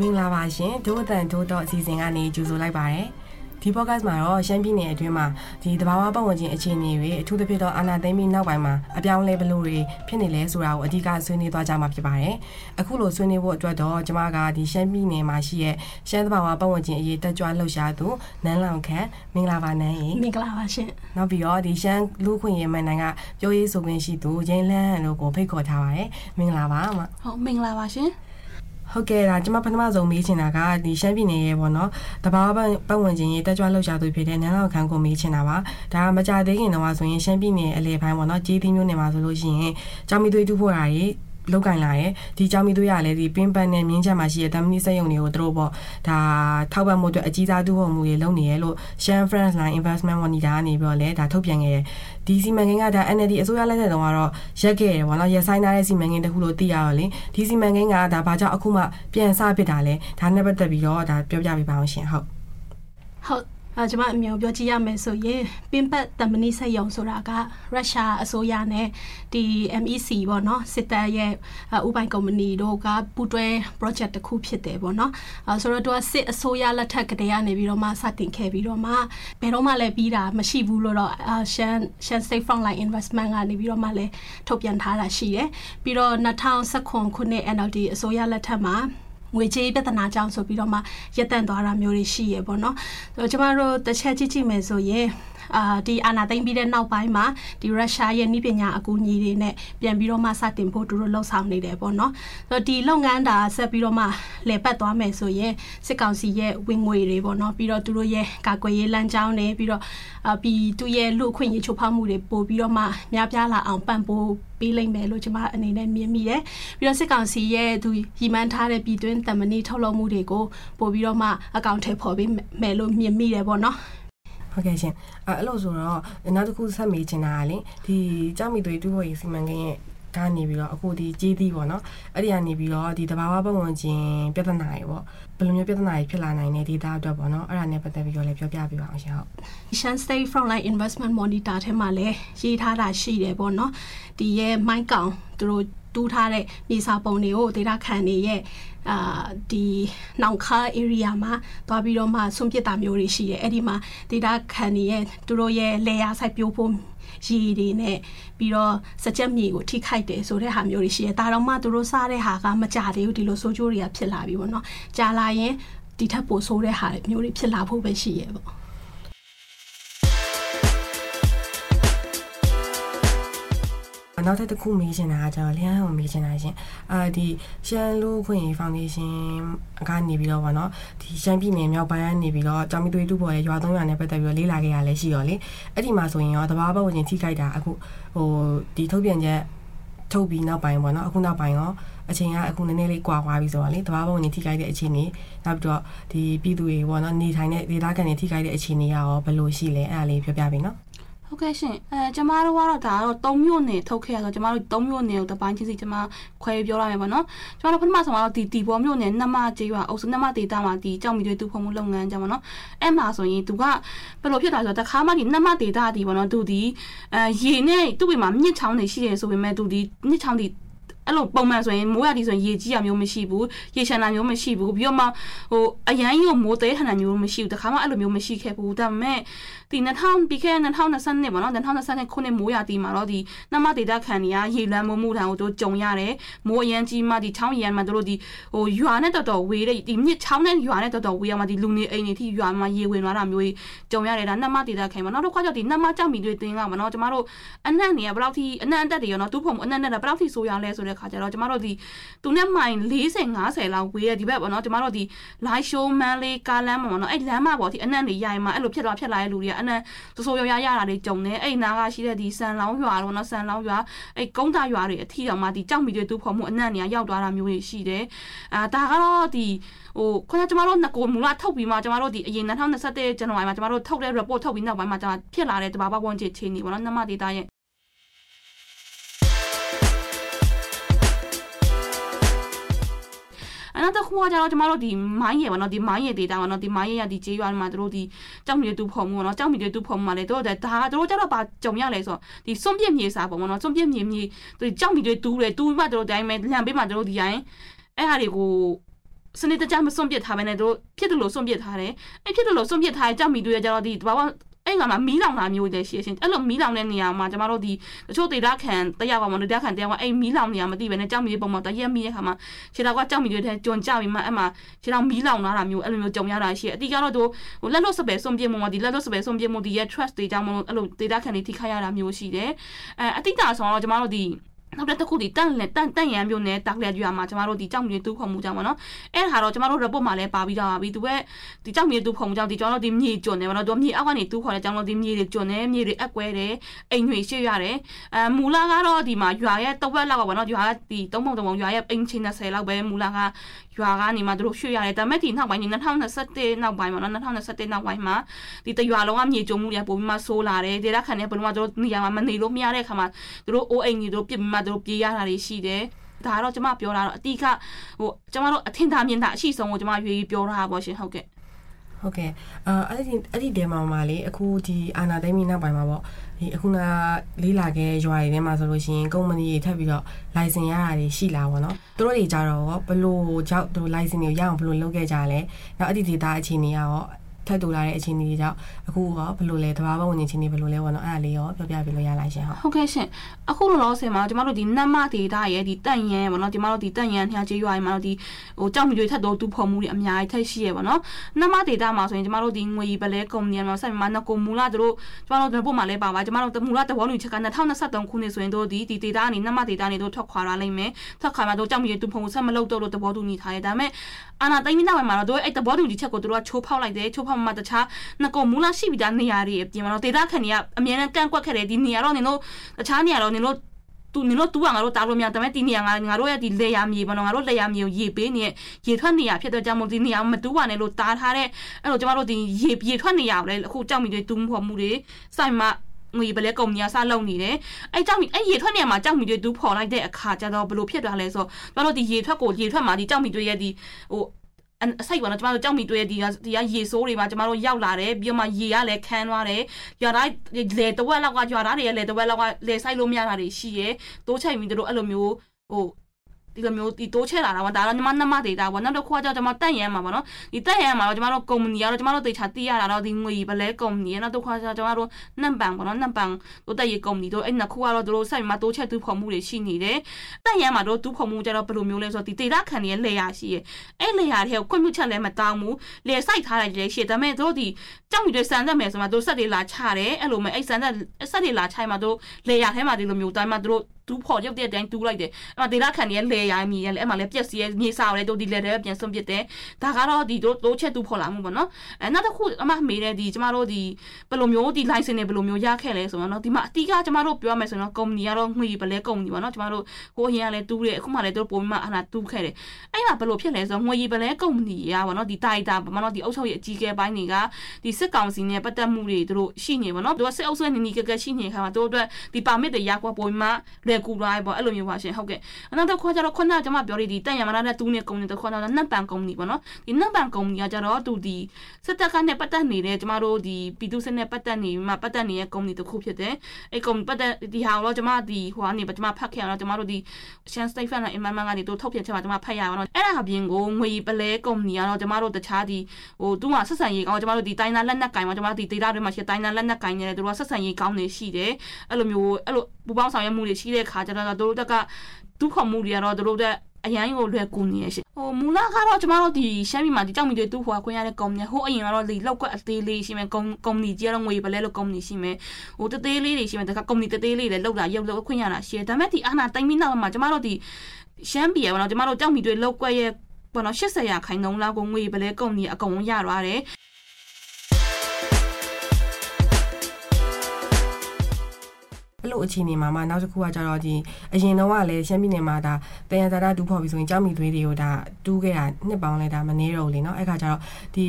မင်္ဂလာပါရှင်ဒို့အတန်ဒို့တော့အစီအစဉ်ကနေကြိုဆိုလိုက်ပါရစေဒီ podcast မှာတော့ရှမ်းပြည်နယ်အတွင်းမှာဒီတဘာဝပတ်ဝန်းကျင်အခြေအနေတွေအထူးသဖြင့်တော့အာဏာသိမ်းပြီးနောက်ပိုင်းမှာအပြောင်းလဲဘလို့တွေဖြစ်နေလဲဆိုတာကိုအဓိကဆွေးနွေးသွားကြမှာဖြစ်ပါတယ်။အခုလိုဆွေးနွေးဖို့အတွက်တော့ကျွန်မကဒီရှမ်းပြည်နယ်မှာရှိတဲ့ရှမ်းတဘာဝပတ်ဝန်းကျင်အရေးတက်ကြွလှုပ်ရှားသူနန်းလောင်ခန့်မင်္ဂလာပါနန်းရေမင်္ဂလာပါရှင်။နောက်ပြီးတော့ဒီရှမ်းလူခွင့်ရေးမန်နိုင်ကပြောရေးဆိုခွင့်ရှိသူရင်းလန်းတို့ကိုဖိတ်ခေါ်ထားပါတယ်။မင်္ဂလာပါအမ။ဟုတ်မင်္ဂလာပါရှင် ဟုတ်ကဲ့ဒါကျွန်မပထမဆုံးမေးချင်တာကဒီရှမ်းပြည်နယ်ရဲ့ပေါ့နော်တဘာဝပတ်ဝန်းကျင်ရေးတက်ကြွလှုပ်ရှားသူဖြစ်တဲ့နန်းတော်ခန်းကိုမေးချင်တာပါဒါကမကြသေးခင်တော့ဆိုရင်ရှမ်းပြည်နယ်အလဲပိုင်းပေါ့နော်ကြေးသီးမျိုးနယ်မှာဆိုလို့ရှိရင်ကြောင်မီသွေးတူဖို့တာကြီး လောက်ကင်လာရဲ့ဒီကြောင်မီသွေးရလည်းဒီပင်းပန်းနဲ့မြင်းချက်မှာရှိတဲ့တမနီစက်ရုံတွေကိုသူတို့ပေါ့ဒါထောက်ပံ့မှုအတွက်အကြီးစားတူဖို့မှုတွေလုပ်နေရလို့ Shan France Line Investment Monitor ကနေပြီးတော့လဲဒါထုတ်ပြန်ခဲ့တယ်ဒီစီမံကိန်းကဒါ NLD အစိုးရလက်ထက်တုန်းကတော့ရက်ခဲ့တယ်ပေါ့နော်ရက်ဆိုင်ထားတဲ့စီမံကိန်းတစ်ခုလို့သိရတော့လေဒီစီမံကိန်းကဒါဘာကြောင့်အခုမှပြန်စဖြစ်တာလဲဒါနဲ့ပတ်သက်ပြီးတော့ဒါပြောပြပေးပါအောင်ရှင်ဟုတ်ဟုတ် အဲကျွန်မအမျိုးပြောကြည့်ရမယ်ဆိုရင်ပင်ပတ်တမနီဆက်ယုံဆိုတာကရုရှားအစိုးရနဲ့ဒီ MEC ပေါ့နော်စစ်တပ်ရဲ့ဥပိုင်ကုမ္ပဏီတို့ကပူးတွဲ project တစ်ခုဖြစ်တယ်ပေါ့နော်အဲဆိုတော့သူကစစ်အစိုးရလက်ထက်ကတည်းကနေပြီးတော့မှစတင်ခဲ့ပြီးတော့မှဘယ်တော့မှလည်းပြီးတာမရှိဘူးလို့တော့ရှန်ရှန် State Frontline Investment ကနေပြီးတော့မှလည်းထုတ်ပြန်ထားတာရှိတယ်ပြီးတော့2019ခုနှစ် NLD အစိုးရလက်ထက်မှာ ငွေကြေးပြဿနာကြောင့်ဆိုပြီးတော့မှရက်တန့်သွားတာမျိုးတွေရှိရပေါ့နော်။ဆိုတော့ကျမတို့တစ်ချက်ကြည့်ကြည့်မယ်ဆိုရင် အာဒီအာနာသိမ့်ပြီးတဲ့နောက်ပိုင်းမှာဒီရုရှားရဲ့နှိပညာအကူအညီတွေနဲ့ပြန်ပြီးတော့မှစတင်ဖို့သူတို့လှုပ်ဆောင်နေတယ်ပေါ့နော်။ဆိုတော့ဒီလုပ်ငန်းတာဆက်ပြီးတော့မှလည်ပတ်သွားမယ်ဆိုရင်စစ်ကောင်စီရဲ့ဝင်ငွေတွေပေါ့နော်ပြီးတော့သူတို့ရဲ့ကာကွယ်ရေးလမ်းကြောင်းတွေပြီးတော့အာပြီးသူရဲ့လူအခွင့်အရေးချိုးဖောက်မှုတွေပို့ပြီးတော့မှများပြားလာအောင်ပံ့ပိုးပေးလိုက်မယ်လို့ကျွန်မအနေနဲ့မြင်မိတယ်။ပြီးတော့စစ်ကောင်စီရဲ့သူရီမန်းထားတဲ့ပြည်တွင်းတမန်နီထုတ်လုပ်မှုတွေကိုပို့ပြီးတော့မှအကောင့်ထဲပေါ်ပေးမယ်လို့မြင်မိတယ်ပေါ့နော်။ ဟုတ်ကဲ့ရှင်အဲအဲ့လိုဆိုတော့နောက်တစ်ခုဆက်မေးချင်တာကလေဒီကြောက်မီသွေးတူဖို့ရေးစီမံကိန်းရဲ့ကနေပြီးတော့အခုဒီကြေးသီးပေါ့နော်အဲ့ဒီကနေပြီးတော့ဒီတဘာဝပတ်ဝန်းကျင်ပြဿနာတွေပေါ့ဘယ်လိုမျိုးပြဿနာတွေဖြစ်လာနိုင်လဲဒေတာအတွက်ပေါ့နော်အဲ့ဒါနဲ့ပတ်သက်ပြီးတော့လည်းပြောပြပေးပါအောင်ရှင်ဟုတ် Shan State Frontline Investment Monitor ထဲမှာလည်းရေးထားတာရှိတယ်ပေါ့နော်ဒီရဲ့မိုင်းကောင်သူတို့ တူးထားတဲ့မြေစာပုံတွေကိုဒေတာခန်နေရဲ့အာဒီနောင်ခါ area မှာသွားပြီးတော့မှဆွန့်ပစ်တာမျိုးတွေရှိတယ်အဲ့ဒီမှာဒေတာခန်နေရဲ့သူတို့ရဲ့လေယာစိုက်ပျိုးဖို့ရည်တွေနဲ့ပြီးတော့စကြက်မြေကိုထိခိုက်တယ်ဆိုတဲ့ဟာမျိုးတွေရှိတယ်ဒါတော့မှသူတို့စားတဲ့ဟာကမကြသေးဘူးဒီလိုဆိုးကျိုးတွေကဖြစ်လာပြီပေါ့နော်ကြာလာရင်ဒီထက်ပိုဆိုးတဲ့ဟာမျိုးတွေဖြစ်လာဖို့ပဲရှိရဲ့ပေါ့ နောက်ထပ်တစ်ခုမေးချင်တာကကျတော့လျှမ်းကိုမေးချင်တာရှင်အာဒီရှမ်းလူခွင့်ရေးဖောင်ဒေးရှင်းကနေပြီးတော့ဗောနော်ဒီရှမ်းပြည်နယ်မြောက်ပိုင်းကနေပြီးတော့ကြောင်မီသွေးတူပေါ်ရဲ့ရွာသုံးရွာနဲ့ပတ်သက်ပြီးတော့လေးလာခဲ့ရလဲရှိရောလေအဲ့ဒီမှာဆိုရင်ရောတဘာပတ်ဝန်းကျင်ထိခိုက်တာအခုဟိုဒီထုတ်ပြန်ချက်ထုတ်ပြီးနောက်ပိုင်းပေါ့နော်အခုနောက်ပိုင်းရောအချိန်ကအခုနည်းနည်းလေးကွာသွားပြီဆိုတော့လေတဘာပုံနေထိခိုက်တဲ့အခြေအနေနောက်ပြီးတော့ဒီပြည်သူတွေပေါ့နော်နေထိုင်တဲ့ဒေသခံတွေထိခိုက်တဲ့အခြေအနေရောဘယ်လိုရှိလဲအဲ့ဒါလေးပြောပြပေးနော် ဟုတ်ကဲ့ရှင်အဲကျမတို့ကတော့ဒါကတော့၃မြို့နယ်ထုတ်ခဲ့ရဆိုကျမတို့၃မြို့နယ်ကိုတပိုင်းချင်းစီကျမခွဲပြောရမယ်ပေါ့နော်ကျမတို့ပထမဆုံးကတော့ဒီတီဘောမြို့နယ်နမကျေးရွာအုပ်စုနမဒေတာမှာဒီကြောက်မီတွေတူဖုံမှုလုပ်ငန်းကြပါတော့အဲ့မှာဆိုရင်သူကဘယ်လိုဖြစ်တာဆိုတော့တခါမှဒီနမဒေတာဒီပေါ့နော်သူဒီအဲရေနဲ့သူ့ဘက်မှာမြင့်ချောင်းတွေရှိတယ်ဆိုပေမဲ့သူဒီမြင့်ချောင်းဒီအဲ့လိုပုံမှန်ဆိုရင်မိုးရတီဆိုရင်ရေကြီးရမျိုးမရှိဘူးရေရှမ်းတာမျိုးမရှိဘူးပြီးတော့မှဟိုအရန်ကြီးကိုမိုးသေးထန်တာမျိုးမရှိဘူးတခါမှအဲ့လိုမျိုးမရှိခဲ့ဘူးဒါပေမဲ့ဒီ2000ပြီးခဲ့2020နှစ်ပေါ့နော်2020ခုနှစ်မိုးရတီမှာတော့ဒီနမဒေတာခံနေရရေလွှမ်းမိုးမှုထံကိုတို့ကြုံရတယ်မိုးအရန်ကြီးမှဒီချောင်းရန်မှာတို့ဒီဟိုရွာနဲ့တော်တော်ဝေးတဲ့ဒီမြစ်ချောင်းနဲ့ရွာနဲ့တော်တော်ဝေးရမှာဒီလူနေအိမ်တွေထိရွာမှာရေဝင်သွားတာမျိုးကြုံရတယ်ဒါနမဒေတာခံပေါ့နောက်တစ်ခါကျဒီနမကြောက်မီတွေတင်းကပေါ့နော်ကျမတို့အနက်နေရဘယ်လောက်ထိအနက်အတက်တွေရောနော်သူ့ဖုံအနက်နဲ့ဘယ်လောက်ထိဆိုးရလဲဆိုတဲ့ခါကျတော့ကျမတို့ဒီသူနဲ့မိုင်40 50လောက်ဝေးရဒီဘက်ပေါ့နော်ကျမတို့ဒီ live show man လေးကားလမ်းမှာပေါ့နော်အဲ့လမ်းမှာပေါ့ဒီအနက်တွေရိုင်မှာအဲ့လိုဖြစ်သွားဖြစ်လာတဲ့လူတွေကအနက်ဆိုဆိုရရရတာတွေကြုံနေအဲ့နာကရှိတဲ့ဒီဆန်လောင်းရွာတော့နော်ဆန်လောင်းရွာအဲ့ကုန်းသားရွာတွေအထီတော်မှာဒီကြောက်မီတွေတူဖို့မှုအနက်နေရရောက်သွားတာမျိုးတွေရှိတယ်အာဒါကတော့ဒီဟိုခေါင်းကျမတို့ငကိုမူလာထုတ်ပြီးမှကျမတို့ဒီအရင်2021ဇန်နဝါရီမှာကျမတို့ထုတ်တဲ့ report ထုတ်ပြီးနောက်ပိုင်းမှာကျမဖြစ်လာတဲ့တဘာဘဝန်ချေချင်းနေပေါ့နော်နမဒေတာရဲ့ အနောက်တစ်ခုကကျတော့ကျမတို့ဒီမိုင်းရယ်ပေါ့နော်ဒီမိုင်းရယ်ဒေတာပေါ့နော်ဒီမိုင်းရယ်ရဒီကျေးရွာမှာတို့ဒီကြောက်မြေတူဖုံပေါ့နော်ကြောက်မြေတူဖုံမှာလေတို့ဒါတို့ကျတော့ပါကြုံရလဲဆိုဒီစွန့်ပြစ်မြေစာပေါ့နော်စွန့်ပြစ်မြေမြေဒီကြောက်မြေတွေတူးတယ်တူးမှတို့တိုင်းမဲ့လမ်းပေးမှတို့ဒီတိုင်းအဲ့ဟာတွေကိုစနစ်တကျမစွန့်ပစ်ထားဘဲနဲ့တို့ဖြစ်တယ်လို့စွန့်ပစ်ထားတယ်အဲ့ဖြစ်တယ်လို့စွန့်ပစ်ထားတဲ့ကြောက်မီတွေကြတော့ဒီဘာဝ အဲ့ငါမှာမီးလောင်တာမျိုးတွေရှိရှင်အဲ့လိုမီးလောင်တဲ့နေရာမှာကျမတို့ဒီတချို့ဒေတာခံတရားပါမလို့ဒေတာခံတရားကအဲ့မီးလောင်နေရမသိပဲနဲ့ကြောက်မီပုံမှာတရက်မီးတဲ့ခါမှာခြေတော်ကကြောက်မီတွေထဲကြွန်ကြပြီးမှအဲ့မှာခြေတော်မီးလောင်လာတာမျိုးအဲ့လိုမျိုးကြုံရတာရှိအတိကတော့တို့ဟိုလက်လွတ်စပယ်စွန့်ပြစ်မှုမှာဒီလက်လွတ်စပယ်စွန့်ပြစ်မှုဒီရဲ့ trust တွေကြောင့်မလို့အဲ့လိုဒေတာခံတွေထိခိုက်ရတာမျိုးရှိတယ်အဲအတိတ်တာဆိုတော့ကျမတို့ဒီ နောက်တစ်ခုဒီတန့်လက်တန့်တန့်ရန်မျိုးနဲ့တက်လက်ရွာမှာကျမတို့ဒီကြောက်မြေတူးခုံမှုကြောင့်ပေါ့နော်အဲ့ဒါတော့ကျမတို့ report မှာလည်းပါပြီးတော့ပါပြီသူကဒီကြောက်မြေတူးခုံမှုကြောင့်ဒီကျွန်တော်တို့ဒီမြေကျွန်းနေပေါ့နော်တို့မြေအောက်ကနေတူးခေါ်တဲ့ကြောင့်တို့ဒီမြေတွေကျွန်းနေမြေတွေအက်ကွဲတယ်အိမ်တွေရှေ့ရတယ်အဲမူလာကတော့ဒီမှာရွာရဲ့တဝက်လောက်ပေါ့နော်ရွာကဒီသုံးပုံသုံးပုံရွာရဲ့အိမ်ချင်း30လောက်ပဲမူလာက ရွာကနေမှတို့ရွှေ့ရတယ်ဒါပေမဲ့ဒီနောက်ပိုင်း2021နောက်ပိုင်းပေါ့နော်2021နောက်ပိုင်းမှာဒီတရွာလုံးကမြေကျုံမှုတွေပိုပြီးမှဆိုးလာတယ်ဒေတာခန်နဲ့ဘယ်လိုမှတို့နေရာမှာမနေလို့မရတဲ့အခါမှာတို့အိုးအိမ်ကြီးတို့ပြစ်ပြီးမှတို့ပြေးရတာတွေရှိတယ်ဒါကတော့ကျမပြောတာတော့အတိကဟိုကျမတို့အထင်သာမြင်သာအရှိဆုံးကိုကျမရွေးပြောတာပါရှင်ဟုတ်ကဲ့ ဟုတ်ကဲ့အာအဲ့ဒီအဲ့ဒီတဲမှာမှာလေအခုဒီအာနာသိမ့်မီနောက်ပိုင်းမှာပေါ့ဒီအခုနလေးလာခဲ့ရွာတွေထဲမှာဆိုလို့ရှိရင်ကုမ္ပဏီတွေထပ်ပြီးတော့ license ရတာတွေရှိလာပါတော့သူတို့တွေကြတော့ဘလို့ကြောက်သူ license တွေရအောင်ဘလို့လုပ်ခဲ့ကြလဲနောက်အဲ့ဒီ data အခြေအနေရော ထပ်တူလာတဲ့အခြေအနေတွေကြောင့်အခုရောဘယ်လိုလဲတဘာဘဝင်ချင်းနေဘယ်လိုလဲပေါ့နော်အဲ့ဒါလေးရောပြောပြပြလို့ရလိုက်ရှင်ဟုတ်ဟုတ်ကဲ့ရှင်အခုလောလောဆယ်မှာကျမတို့ဒီနတ်မဒေတာရဲ့ဒီတန့်ရန်ပေါ့နော်ကျမတို့ဒီတန့်ရန်ထျားကျေးရွာမှာတော့ဒီဟိုကြောက်မြွေထက်တော့တူဖော်မှုတွေအများကြီးထက်ရှိရပေါ့နော်နတ်မဒေတာမှာဆိုရင်ကျမတို့ဒီငွေရီပလဲကုမ္ပဏီမှာဆက်မှာနကိုမူလာတို့ကျမတို့ဒီဘုတ်မှာလဲပါပါကျမတို့မူလာတဘောလူချက်က2023ခုနှစ်ဆိုရင်တို့ဒီဒီဒေတာကနေနတ်မဒေတာနေတို့ထွက်ခွာလာလိမ့်မယ်ထွက်ခွာမှာတို့ကြောက်မြွေတူဖော်မှုဆက်မလုပ်တော့လို့တဘောတူညီထားတယ်ဒါပေမဲ့အာနာသိမ့်ပြီးနောက်ပိုင်းမှာတော့တို့အဲ့တဘောတူညီချက်ကိုတို့ကချိုးဖောက်လိုက်တယ်ချိုးဖောက်မှတခြားငကိုမူလာရှိပြီးသားနေရာတွေအပြင်မှာတော့ဒေတာခန်တွေကအမြဲတမ်းကန့်ကွက်ခဲ့တယ်ဒီနေရာတော့နင်တို့တခြားနေရာတော့နင်တို့သူနင်တို့တူကငါတို့တားလို့မရဒါပေမဲ့ဒီနေရာငါငါတို့ရဲ့ဒီလေယာမြေပေါ့နော်ငါတို့လေယာမြေကိုရေပေးနေရေထွက်နေရဖြစ်တဲ့ကြောင့်မို့ဒီနေရာမတူပါနဲ့လို့တားထားတဲ့အဲ့လိုကျမတို့ဒီရေရေထွက်နေရကိုလည်းအခုကြောက်မိတွေတူးဖို့မှုတွေစိုက်မှငွေပလဲကုမ္ပဏီကစလုပ်နေတယ်အဲကြောက်မီအဲရေထွက်နေမှာကြောက်မီတွေတူးဖော်လိုက်တဲ့အခါကျတော့ဘလို့ဖြစ်သွားလဲဆိုတော့တို့ဒီရေထွက်ကိုရေထွက်မှာဒီကြောက်မီတွေရဲ့ဒီဟို အစိတ်ပေါ့နော်ကျမတို့ကြောက်မီတွေ့ဒီကဒီကရေဆိုးတွေမှာကျမတို့ရောက်လာတယ်ပြီးတော့မှရေကလည်းခန်းသွားတယ်ရွာသားလေတဝက်လောက်ကရွာသားတွေရဲ့လေတဝက်လောက်ကလေဆိုင်လို့မရတာတွေရှိရဲတိုးချိတ်ပြီးတို့အဲ့လိုမျိုးဟို ဒီလိုမျိုးဒီတိုးချဲလာတာပေါ့ဒါတော့ညီမနှမဒေတာပေါ့နောက်တစ်ခုကကျတော့ကျွန်မတက်ရမ်းမှာပေါ့နော်ဒီတက်ရမ်းမှာတော့ကျွန်တော်တို့ကုမ္ပဏီကတော့ကျွန်တော်တို့တေချာသိရတာတော့ဒီငွေဘလဲကုမ္ပဏီနောက်တစ်ခုကကျတော့ကျွန်တော်တို့နံပန်ပေါ့နော်နံပန်တို့တက်ရေးကုမ္ပဏီတို့အဲ့နှစ်ခုကတော့တို့ဆက်ပြီးမှတိုးချဲတူးဖော်မှုတွေရှိနေတယ်တက်ရမ်းမှာတို့တူးဖော်မှုကျတော့ဘယ်လိုမျိုးလဲဆိုတော့ဒီဒေတာခံတွေရဲ့လေယာရှိရဲ့အဲ့လေယာတွေကိုခွင့်ပြုချက်လည်းမတောင်းဘူးလေစိုက်ထားတယ်လေရှိဒါပေမဲ့တို့ဒီကြောက်မိတွေစံသက်မယ်ဆိုမှတို့ဆက်တွေလာချတယ်အဲ့လိုမဲ့အဲ့စံသက်ဆက်တွေလာချိုင်မှာတို့လေယာထဲမှာဒီလိုမျိုးတိုင်းမှာတို့တူးဖော်ရုပ်တဲ့အတိုင်းတူးလိုက်တယ်အဲ့မှာဒေတာခံရဲ့လေရိုင်းမြေရဲ့အဲ့မှာလည်းပြက်စီရဲ့မြေစာကိုလည်းတို့ဒီလေတွေပြန်စွန့်ပစ်တယ်ဒါကတော့ဒီတို့တို့ချက်တူးဖော်လာမှုပေါ့နော်အဲနောက်တစ်ခုအမမေးတဲ့ဒီကျမတို့ဒီဘယ်လိုမျိုးဒီ license တွေဘယ်လိုမျိုးရခဲ့လဲဆိုတော့နော်ဒီမှာအတိကကျမတို့ပြောရမယ်ဆိုတော့ကုမ္ပဏီကတော့ငွေပလဲကုမ္ပဏီပေါ့နော်ကျမတို့ဟိုအရင်ကလည်းတူးတယ်အခုမှလည်းတို့ပုံမှန်အလားတူးခဲ့တယ်အဲ့မှာဘယ်လိုဖြစ်လဲဆိုတော့ငွေပလဲကုမ္ပဏီကပေါ့နော်ဒီတိုင်တာပေါ့နော်ဒီအုပ်ချုပ်ရေးအကြီးအကဲပိုင်းတွေကဒီစစ်ကောင်စီနဲ့ပတ်သက်မှုတွေတို့ရှိနေပေါ့နော်တို့ကစစ်အုပ်စုနဲ့နီနီကကရှိနေခါမှာတို့အတွက်ဒီ permit တွေရကွာပုံမှန်လွယ်ကူလာပေါ့အဲ့လိုမျိုးပါရှင်ဟုတ်ကဲ့နောက်တစ်ခါကျတော့ခုနကကျွန်မပြောရဒီတန်ရမလာတဲ့တူးနေကုမ္ပဏီတစ်ခါတော့နတ်ပန်ကုမ္ပဏီပေါ့နော်ဒီနတ်ပန်ကုမ္ပဏီကကျတော့သူဒီစစ်တပ်ကနဲ့ပတ်သက်နေတဲ့ကျွန်မတို့ဒီပြည်သူစစ်နဲ့ပတ်သက်နေမှာပတ်သက်နေတဲ့ကုမ္ပဏီတစ်ခုဖြစ်တယ်အဲ့ကုမ္ပဏီပတ်သက်ဒီဟာတော့ကျွန်မဒီဟိုကနေကျွန်မဖတ်ခဲ့ရတော့ကျွန်မတို့ဒီ Shan State Fund နဲ့ Imam ကနေတို့ထုတ်ပြန်ချက်မှာကျွန်မဖတ်ရအောင်တော့အဲ့ဒါပြင်ကိုငွေပလဲကုမ္ပဏီကတော့ကျွန်မတို့တခြားဒီဟိုသူ့မှာဆက်ဆံရေးကောင်းကျွန်မတို့ဒီတိုင်းသားလက်နက်ကင်မှာကျွန်မတို့ဒီ data တွေမှာရှိတိုင်းသားလက်နက်ကင်နေတယ်တို့ကဆက်ဆံရေးကောင်းနေရှိတယ်အဲ့လိုမျိုးအဲ့လိုပူပေါင်းဆောင်ရွက်မှုတွေရှိတဲ့ခါကျတော့တို့တက်က ဒုက္ခမှုတွေကတော့တို့တဲ့အရန်ကိုလွယ်ကူနေရရှင်ဟိုမူလကတော့ကျမတို့ဒီရှမ်းပြည်မှာဒီကြောက်မီတွေတူဟိုခွင့်ရတဲ့ကုမ္ပဏီဟိုအရင်ကတော့ဒီလောက်ကွက်အသေးလေးရှိမယ်ကုမ္ပဏီကြီးကတော့ငွေပလဲလို့ကုမ္ပဏီရှိမယ်ဟိုတသေးလေးတွေရှိမယ်တခါကုမ္ပဏီတသေးလေးတွေလောက်တာရုပ်လောက်ခွင့်ရတာရှိတယ်ဒါပေမဲ့ဒီအာနာတိုင်းမီနောက်မှာကျမတို့ဒီရှမ်းပြည်ရပါတော့ကျမတို့ကြောက်မီတွေလောက်ကွက်ရဲ့ဘောနော်80ရာခိုင်နှုန်းလောက်ကိုငွေပလဲကုမ္ပဏီအကုန်ရသွားတယ် အဲ့လိုအခြေအနေမှာမှနောက်တစ်ခုကကြတော့ဒီအရင်တော့ကလည်းရှမ်းပြည်နယ်မှာဒါတယံဇာတာတူးဖော်ပြီးဆိုရင်ကြောက်မီသွေးတွေကိုဒါတူးခဲ့တာနှစ်ပေါင်းလဲဒါမနေတော့လေเนาะအဲ့ခါကျတော့ဒီ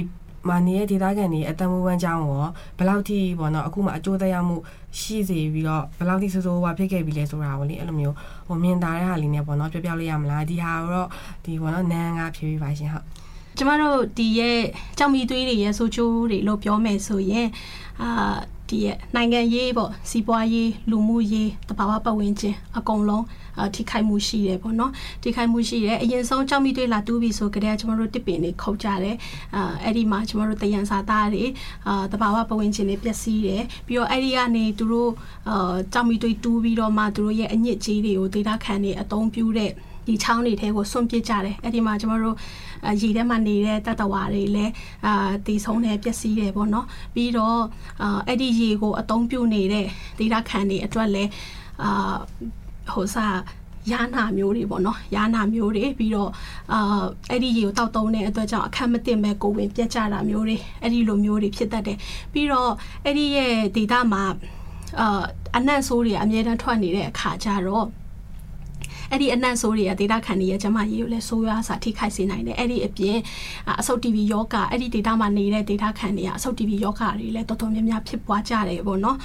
မာနေရဲ့ဒေသခံတွေအတမဝမ်းကြောင်းရောဘယ်လောက်ထိပေါ့နော်အခုမှအကျိုးသက်ရောက်မှုရှိစေပြီးတော့ဘယ်လောက်ထိဆိုးဆိုးဝါဖြစ်ခဲ့ပြီလဲဆိုတာကိုလေအဲ့လိုမျိုးဟိုမြင်တာတဲ့ဟာလေးနဲ့ပေါ့နော်ပြောပြလို့ရမလားဒီဟာတော့ဒီပေါ့နော်နန်းကဖြေပြပါရှင်ဟုတ်ကျမတို့ဒီရဲ့ကြောင်မီသွေးတွေရဲ့ဆိုးချိုးတွေလို့ပြောမယ်ဆိုရင်အာ ဒီရဲ့နိုင်ငံရေးပေါ့စီးပွားရေးလူမှုရေးတဘာဝပတ်ဝန်းကျင်အကုန်လုံးထိခိုက်မှုရှိတယ်ပေါ့နော်ထိခိုက်မှုရှိတယ်အရင်ဆုံးကြောက်မိတွေးလာတူးပြီးဆိုကြတဲ့ကျွန်တော်တို့တစ်ပင်တွေခုတ်ကြတယ်အာအဲ့ဒီမှာကျွန်တော်တို့တယံစာသားတွေအာတဘာဝပတ်ဝန်းကျင်တွေပျက်စီးတယ်ပြီးတော့အဲ့ဒီကနေသူတို့အာကြောက်မိတွေးတူးပြီးတော့မှသူတို့ရဲ့အညစ်အကြေးတွေကိုဒေတာခံနေအသုံးပြုတဲ့ဒီချောင်းတွေထဲကိုစွန့်ပစ်ကြတယ်အဲ့ဒီမှာကျွန်တော်တို့ ရေထဲမှာနေတဲ့တတဝါတွေလည်းအာတည်ဆုံးတယ်ပျက်စီးတယ်ပေါ့နော်ပြီးတော့အာအဲ့ဒီရေကိုအသုံးပြုနေတဲ့ဒေတာခံတွေအတွက်လည်းအာဟိုစားယာနာမျိုးတွေပေါ့နော်ယာနာမျိုးတွေပြီးတော့အာအဲ့ဒီရေကိုတောက်တုံးတဲ့အတွက်ကြောင့်အခက်မတင်မဲ့ကိုဝင်ပြက်ကြတာမျိုးတွေအဲ့ဒီလိုမျိုးတွေဖြစ်တတ်တယ်ပြီးတော့အဲ့ဒီရဲ့ဒေတာမှာအာအနံ့ဆိုးတွေအမြဲတမ်းထွက်နေတဲ့အခါကျတော့ အဲ့ဒီအနံ့ဆိုးတွေကဒေတာခံတွေရဲ့ကျမရေးကိုလည်းဆိုးရွားစွာထိခိုက်စေနိုင်တယ်အဲ့ဒီအပြင်အဆုတ် TV ယောဂအဲ့ဒီဒေတာမှာနေတဲ့ဒေတာခံတွေကအဆုတ် TV ယောဂတွေလည်းတော်တော်များများဖြစ်ပွားကြတယ်ပေါ့နော်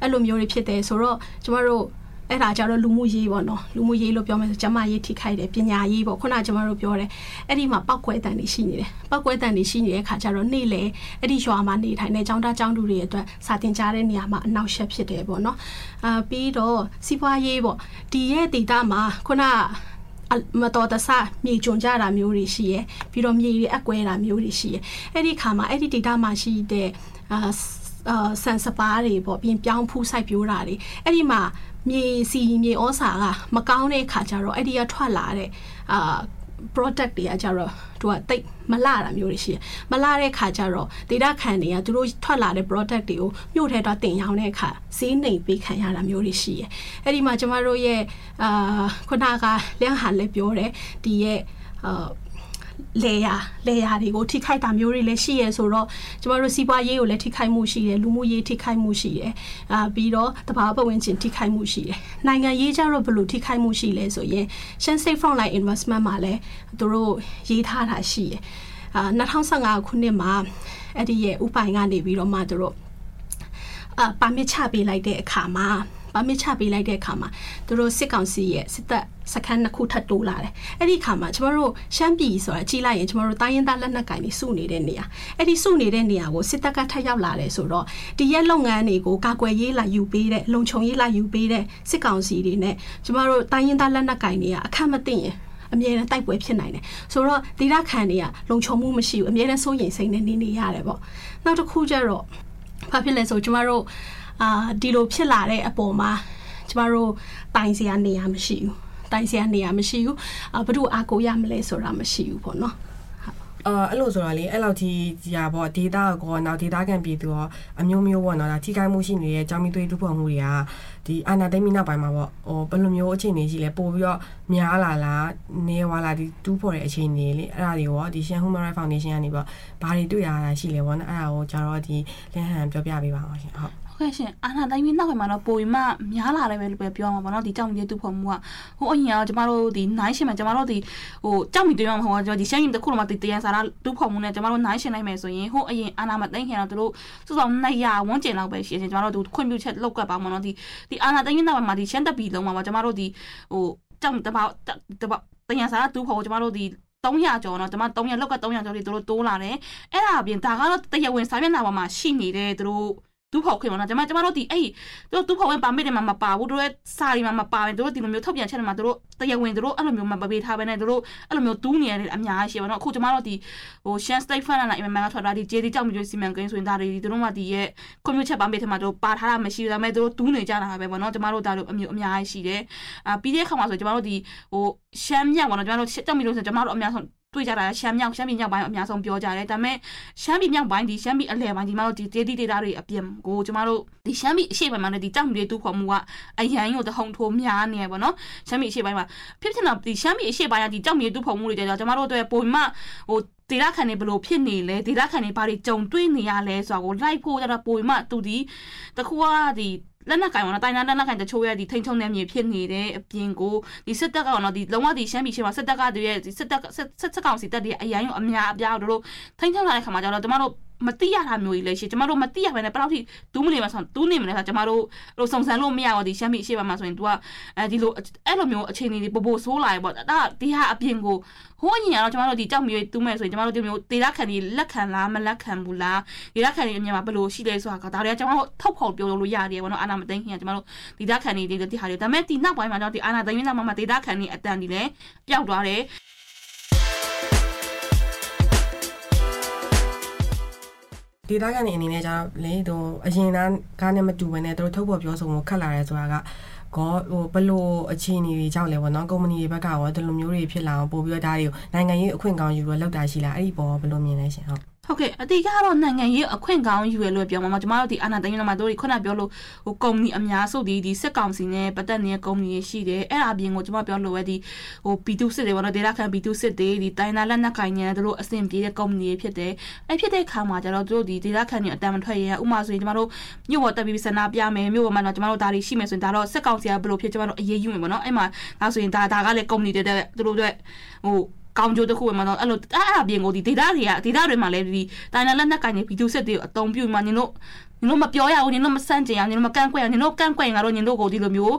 အဲ့လိုမျိုးတွေဖြစ်တယ်ဆိုတော့ကျမတို့ အဲ့ဒါကြတော့လူမှုရေးပေါ့နော်လူမှုရေးလို့ပြောမယ်ဆိုကျမရေးထိခိုက်တယ်ပညာရေးပေါ့ခုနကကျမတို့ပြောတယ်အဲ့ဒီမှာပောက်ကွဲတန်တွေရှိနေတယ်ပောက်ကွဲတန်တွေရှိနေတဲ့ခါကျတော့နေ့လေအဲ့ဒီရွာမှာနေထိုင်တဲ့ចောင်းသားចောင်းသူတွေအတွက်စာတင်ကြားတဲ့နေရာမှာအနောက်ရှက်ဖြစ်တယ်ပေါ့နော်အာပြီးတော့စီးပွားရေးပေါ့ဒီရဲ့ဒေတာမှာခုနမတော်တဆမြေကျွံကြတာမျိုးတွေရှိရယ်ပြီးတော့မြေတွေအကွဲတာမျိုးတွေရှိရယ်အဲ့ဒီခါမှာအဲ့ဒီ data မှာရှိတဲ့အာအာဆန်စပါးတွေပေါ့ပြင်ပြောင်းဖူးစိုက်ပြိုးတာတွေအဲ့ဒီမှာ မြေစီမြေဩစာကမကောင်းတဲ့ခါကျတော့အဲ့ဒီကထွက်လာတဲ့အာ product တွေကကြတော့သူကတိတ်မလာတာမျိုးတွေရှိတယ်မလာတဲ့ခါကျတော့ဒေတာခံတွေကသူတို့ထွက်လာတဲ့ product တွေကိုမြို့ထဲတော့တင်ရောင်းတဲ့အခါဈေးနှိမ်ပေးခံရတာမျိုးတွေရှိတယ်အဲ့ဒီမှာကျမတို့ရဲ့အာခုနကလျံဟန်လည်းပြောတယ်ဒီရဲ့အာ လေယာလေယာတွေကိုထိခိုက်တာမျိုးတွေလည်းရှိရဲဆိုတော့ကျမတို့စီးပွားရေးကိုလည်းထိခိုက်မှုရှိတယ်လူမှုရေးထိခိုက်မှုရှိတယ်အာပြီးတော့တဘာပတ်ဝန်းကျင်ထိခိုက်မှုရှိတယ်နိုင်ငံရေးကြတော့ဘယ်လိုထိခိုက်မှုရှိလဲဆိုရင် Shan Safe Frontline Investment မှာလည်းသူတို့ရေးထားတာရှိတယ်အာ2015ခုနှစ်မှာအဲ့ဒီရဲ့ဥပိုင်ကနေပြီးတော့မှသူတို့အာပါမစ်ချပေးလိုက်တဲ့အခါမှာပါမစ်ချပေးလိုက်တဲ့အခါမှာသူတို့စစ်ကောင်စီရဲ့စစ်တပ် စခန်းနှစ်ခုထပ်တိုးလာတယ်အဲ့ဒီအခါမှာကျမတို့ရှမ်းပြည်ဆိုတာကြီးလိုက်ရင်ကျမတို့တိုင်းရင်းသားလက်နက်ကင်တွေစုနေတဲ့နေရာအဲ့ဒီစုနေတဲ့နေရာကိုစစ်တပ်ကထပ်ရောက်လာတယ်ဆိုတော့ဒီရက်လုပ်ငန်းတွေကိုကာကွယ်ရေးလာယူပေးတဲ့လုံခြုံရေးလာယူပေးတဲ့စစ်ကောင်စီတွေနဲ့ကျမတို့တိုင်းရင်းသားလက်နက်ကင်တွေကအခက်မသိရင်အမြဲတမ်းတိုက်ပွဲဖြစ်နိုင်တယ်ဆိုတော့ဒေတာခံတွေကလုံခြုံမှုမရှိဘူးအမြဲတမ်းစိုးရိမ်စိတ်နဲ့နေနေရတယ်ပေါ့နောက်တစ်ခုကျတော့ဘာဖြစ်လဲဆိုကျမတို့အာဒီလိုဖြစ်လာတဲ့အပေါ်မှာကျမတို့တိုင်စရာနေရာမရှိဘူး တိုင်စရာနေရာမရှိဘူးအာဘယ်သူအားကိုရမလဲဆိုတာမရှိဘူးပေါ့နော်အာအဲ့လိုဆိုတော့လေအဲ့လောက်ကြီးကြာပေါ့ဒေတာကောနောက်ဒေတာကန်ပြည်သူရောအမျိုးမျိုးပေါ့နော်ဒါထိခိုက်မှုရှိနေတဲ့ကြောင်းမီသွေးတူဖို့မှုတွေကဒီအာနာသိမ့်မီနောက်ပိုင်းမှာပေါ့ဟိုဘယ်လိုမျိုးအခြေအနေရှိလဲပို့ပြီးတော့များလာလားနေဝါလာဒီတူးဖို့တဲ့အခြေအနေလေအဲ့ဒါတွေရောဒီ Shan Human Rights Foundation ကနေပေါ့ဘာတွေတွေ့ရတာရှိလဲပေါ့နော်အဲ့ဒါကိုကျတော့ဒီလင်းဟန်ပြောပြပေးပါအောင်ရှင်ဟုတ် ကဲ့ရှင်အာနာတိုင်းပြီးနောက်ပိုင်းမှာတော့ပိုပြီးမှများလာတယ်ပဲလို့ပဲပြောမှာပေါ့နော်ဒီကြောင်မြေတူဖို့မှုကဟိုအရင်ကကျမတို့ဒီနိုင်ရှင်မှာကျမတို့ဒီဟိုကြောင်မြေတူရမှာဟိုကဒီရှမ်းရင်တစ်ခုလုံးမှာဒီတရန်စာရတူဖို့မှုနဲ့ကျမတို့နိုင်ရှင်နိုင်မယ်ဆိုရင်ဟိုအရင်အာနာမသိခင်တော့တို့စုစုံ200ဝန်းကျင်လောက်ပဲရှိရှင်ကျမတို့ဒီခွင့်ပြုချက်လောက်ကပ်ပါမှာနော်ဒီဒီအာနာတိုင်းပြီးနောက်ပိုင်းမှာဒီရှမ်းတပ်ပြည်လုံးမှာကျမတို့ဒီဟိုကြောင်တပောက်တပောက်တရန်စာရတူဖို့ကျမတို့ဒီ300ကျော်တော့ကျွန်မ300လောက်က300ကျော်တွေတို့တိုးလာတယ်အဲ့ဒါအပြင်ဒါကတော့တရားဝင်စာမျက်နှာပေါ်မှာရှိနေတဲ့တို့ တူးဖော်ခွင့်ပေါ့နော်ကျွန်မကျွန်မတို့ဒီအဲ့တို့တူးဖော်ခွင့်ပါမစ်တွေမှာမပါဘူးတို့ရဲ့စာတွေမှာမပါဘူးတို့ဒီလိုမျိုးထုတ်ပြန်ချက်တွေမှာတို့တရားဝင်တို့အဲ့လိုမျိုးမပေးထားဘဲနဲ့တို့အဲ့လိုမျိုးတူးနေရတယ်အများကြီးရှိပါတော့အခုကျွန်မတို့ဒီဟို Shan State Fund နဲ့ MMM ကထွက်တာဒီ JD ကြောင့်မျိုးစီမံကိန်းဆိုရင်ဒါတွေတို့မှဒီရဲ့ commute ချက်ပါမစ်ထဲမှာတို့ပါထားတာမရှိဘူးဒါပေမဲ့တို့တူးနေကြတာပဲပေါ့နော်ကျွန်မတို့ဒါတို့အမျိုးအများကြီးရှိတယ်အာပြီးတဲ့အခါမှာဆိုကျွန်မတို့ဒီဟို Shan မြောက်ပေါ့နော်ကျွန်မတို့ကြောင့်မျိုးဆိုကျွန်မတို့အများဆုံး တွေ့ကြတာရှမ်းမြောက်ရှမ်းပြည်မြောက်ပိုင်းအများဆုံးပြောကြတယ်ဒါပေမဲ့ရှမ်းပြည်မြောက်ပိုင်းဒီရှမ်းပြည်အလယ်ပိုင်းဒီမှာတော့ဒီ data data တွေအပြင်ကိုကျမတို့ဒီရှမ်းပြည်အရှေ့ပိုင်းမှာလည်းဒီကြောက်မြေတူခေါ်မှုကအရန်ကိုတဟုန်ထိုးများနေရပါတော့ရှမ်းပြည်အရှေ့ပိုင်းမှာဖြစ်ဖြစ်တော့ဒီရှမ်းပြည်အရှေ့ပိုင်းကဒီကြောက်မြေတူခေါ်မှုတွေကြတော့ကျမတို့အတွက်ပုံမှန်ဟိုဒေတာခံနေဘလို့ဖြစ်နေလဲဒေတာခံနေဘာတွေကြုံတွေ့နေရလဲဆိုတာကိုလိုက်ဖို့ကြတော့ပုံမှန်သူဒီတခုကဒီ လက်နက်ကင်ပေါ့နော်တိုင်းနာလက်နက်ကင်တချို့ရဲ့ဒီထိန်ချုံတဲ့မြေဖြစ်နေတဲ့အပြင်ကိုဒီစစ်တပ်ကတော့ဒီလုံးဝဒီရှမ်းပြည်ရှေ့မှာစစ်တပ်ကတည်းကဒီစစ်တပ်စစ်စစ်ကောင်စီတပ်တွေအရင်ကအများအပြားတို့ထိန်ချုံလာတဲ့ခါမှာကျတော့ကျမတို့ မတိရတာမျိုးကြီးလည်းရှိကျမတို့မတိရဘဲနဲ့ဘယ်လောက်ထိတူးမနေမှာဆိုတူးနေမလဲဆိုကျမတို့ဟိုစုံစမ်းလို့မရတော့ဒီရှမ်းပြည်အရှိပါမှာဆိုရင် तू ကအဲဒီလိုအဲ့လိုမျိုးအခြေအနေတွေပို့ပို့ဆိုးလာရပေါ့ဒါဒီဟာအပြင်ကိုဟိုးညီကတော့ကျမတို့ဒီကြောက်မျိုးတူးမယ်ဆိုရင်ကျမတို့ဒီမျိုးဒေတာခန်ကြီးလက်ခံလားမလက်ခံဘူးလားဒေတာခန်ကြီးအမြင်မှာဘယ်လိုရှိလဲဆိုတာကဒါတွေကကျမတို့ထုတ်ဖော်ပြောလို့ရတယ်ပေါ့နော်အာနာမသိခင်ကကျမတို့ဒေတာခန်ကြီးတွေဒီဟာတွေဒါပေမဲ့ဒီနောက်ပိုင်းမှာတော့ဒီအာနာသိရင်နောက်မှာဒေတာခန်ကြီးအတန်ဒီလည်းပျောက်သွားတယ် ဒေတာကနေအနေနဲ့ကျတော့လေဟိုအရင်ကကားနဲ့မတူဘဲနဲ့တို့ထုတ်ဖော်ပြောဆိုမှုခက်လာရဲဆိုတာကကောဟိုဘလို့အခြေအနေတွေကြောင့်လဲပေါ့နော်ကုမ္ပဏီတွေဘက်ကရောဒီလိုမျိုးတွေဖြစ်လာအောင်ပို့ပြီးတော့ဒါတွေကိုနိုင်ငံရေးအခွင့်ကောင်းယူပြီးလောက်တာရှိလားအဲ့ဒီပေါ်ဘလို့မြင်လဲရှင်ဟုတ် ဟုတ်ကဲ့အတိကတော့နိုင်ငံရေးအခွင့်ကောင်းယူရလို့ပြောမှာကျမတို့ဒီအာဏာသိမ်းရမှာတို့ခုနပြောလို့ဟိုကုမ္ပဏီအများစုဒီဒီစစ်ကောင်စီနဲ့ပတ်သက်နေတဲ့ကုမ္ပဏီတွေရှိတယ်အဲ့ဒါအပြင်ကိုကျမပြောလို့ပဲဒီဟို B2 စစ်တွေပေါ့နော်ဒေတာခံ B2 စစ်တွေဒီတိုင်းနာလက်နက်ကင်နေတို့အဆင်ပြေတဲ့ကုမ္ပဏီတွေဖြစ်တယ်အဲ့ဖြစ်တဲ့ခါမှာကျတော့တို့ဒီဒေတာခံတွေအတန်မထွက်ရဥမာဆိုရင်ကျမတို့မြို့ပေါ်တက်ပြီးဆန္ဒပြမယ်မြို့ပေါ်မှာတော့ကျမတို့ဒါတွေရှိမယ်ဆိုရင်ဒါတော့စစ်ကောင်စီကဘယ်လိုဖြစ်ကျမတို့အရေးယူမယ်ပေါ့နော်အဲ့မှာဒါဆိုရင်ဒါဒါကလည်းကုမ္ပဏီတွေတဲ့တို့တို့ဟို ကောင်းကျိုးတစ်ခုပဲမှာတော့အဲ့လိုအဲ့အပြင်ကိုဒီ data တွေက data တွေမှာလည်းဒီတိုင်းလက်နက်ကင်နေဗီဒီယိုဆက်တွေကိုအသုံးပြုမှညင်တို့ညင်တို့မပြောရဘူးညင်တို့မစန့်ကျင်အောင်ညင်တို့မကန့်ကွက်အောင်ညင်တို့ကန့်ကွက်ရင်ကတော့ညင်တို့ကိုဒီလိုမျိုး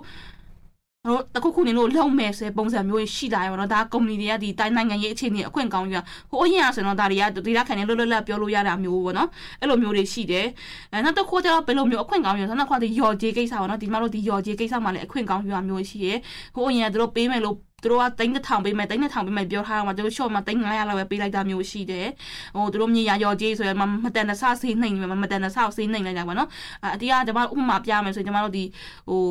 တို့တခုခုနေလို့လုံမယ်ဆိုပုံစံမျိုးရှိလာရပါတော့ဒါကုမ္ပဏီတွေကဒီတိုင်းနိုင်ငံရေးအခြေအနေအခွင့်ကောင်းယူဟိုအရင်ကဆိုတော့ဒါတွေကဒေတာခံနေလွတ်လွတ်လပ်ပြောလို့ရတာမျိုးပေါ့နော်အဲ့လိုမျိုးတွေရှိတယ်အဲနောက်တစ်ခုကျတော့ဘယ်လိုမျိုးအခွင့်ကောင်းယူနောက်တစ်ခုကဒီယော်ဂျေကိစ္စပေါ့နော်ဒီမှာတို့ဒီယော်ဂျေကိစ္စမှာလည်းအခွင့်ကောင်းယူရမျိုးရှိရဟိုအရင်ကတို့ပေးမယ်လို့ သူတို့ကတိန်းတစ်ထောင်ပေးမယ်တိန်းတစ်ထောင်ပေးမယ်ပြောထားတော့မှသူတို့ short မှာတိန်း900လောက်ပဲပေးလိုက်တာမျိုးရှိတယ်ဟိုသူတို့မြေရရော်ကြီးဆိုရင်မတန်တဆဆေးနှိမ်မတန်တဆဆေးနှိမ်လိုက်တာပေါ့နော်အတီးကကျွန်မဥပမာပြမယ်ဆိုရင်ကျွန်မတို့ဒီဟို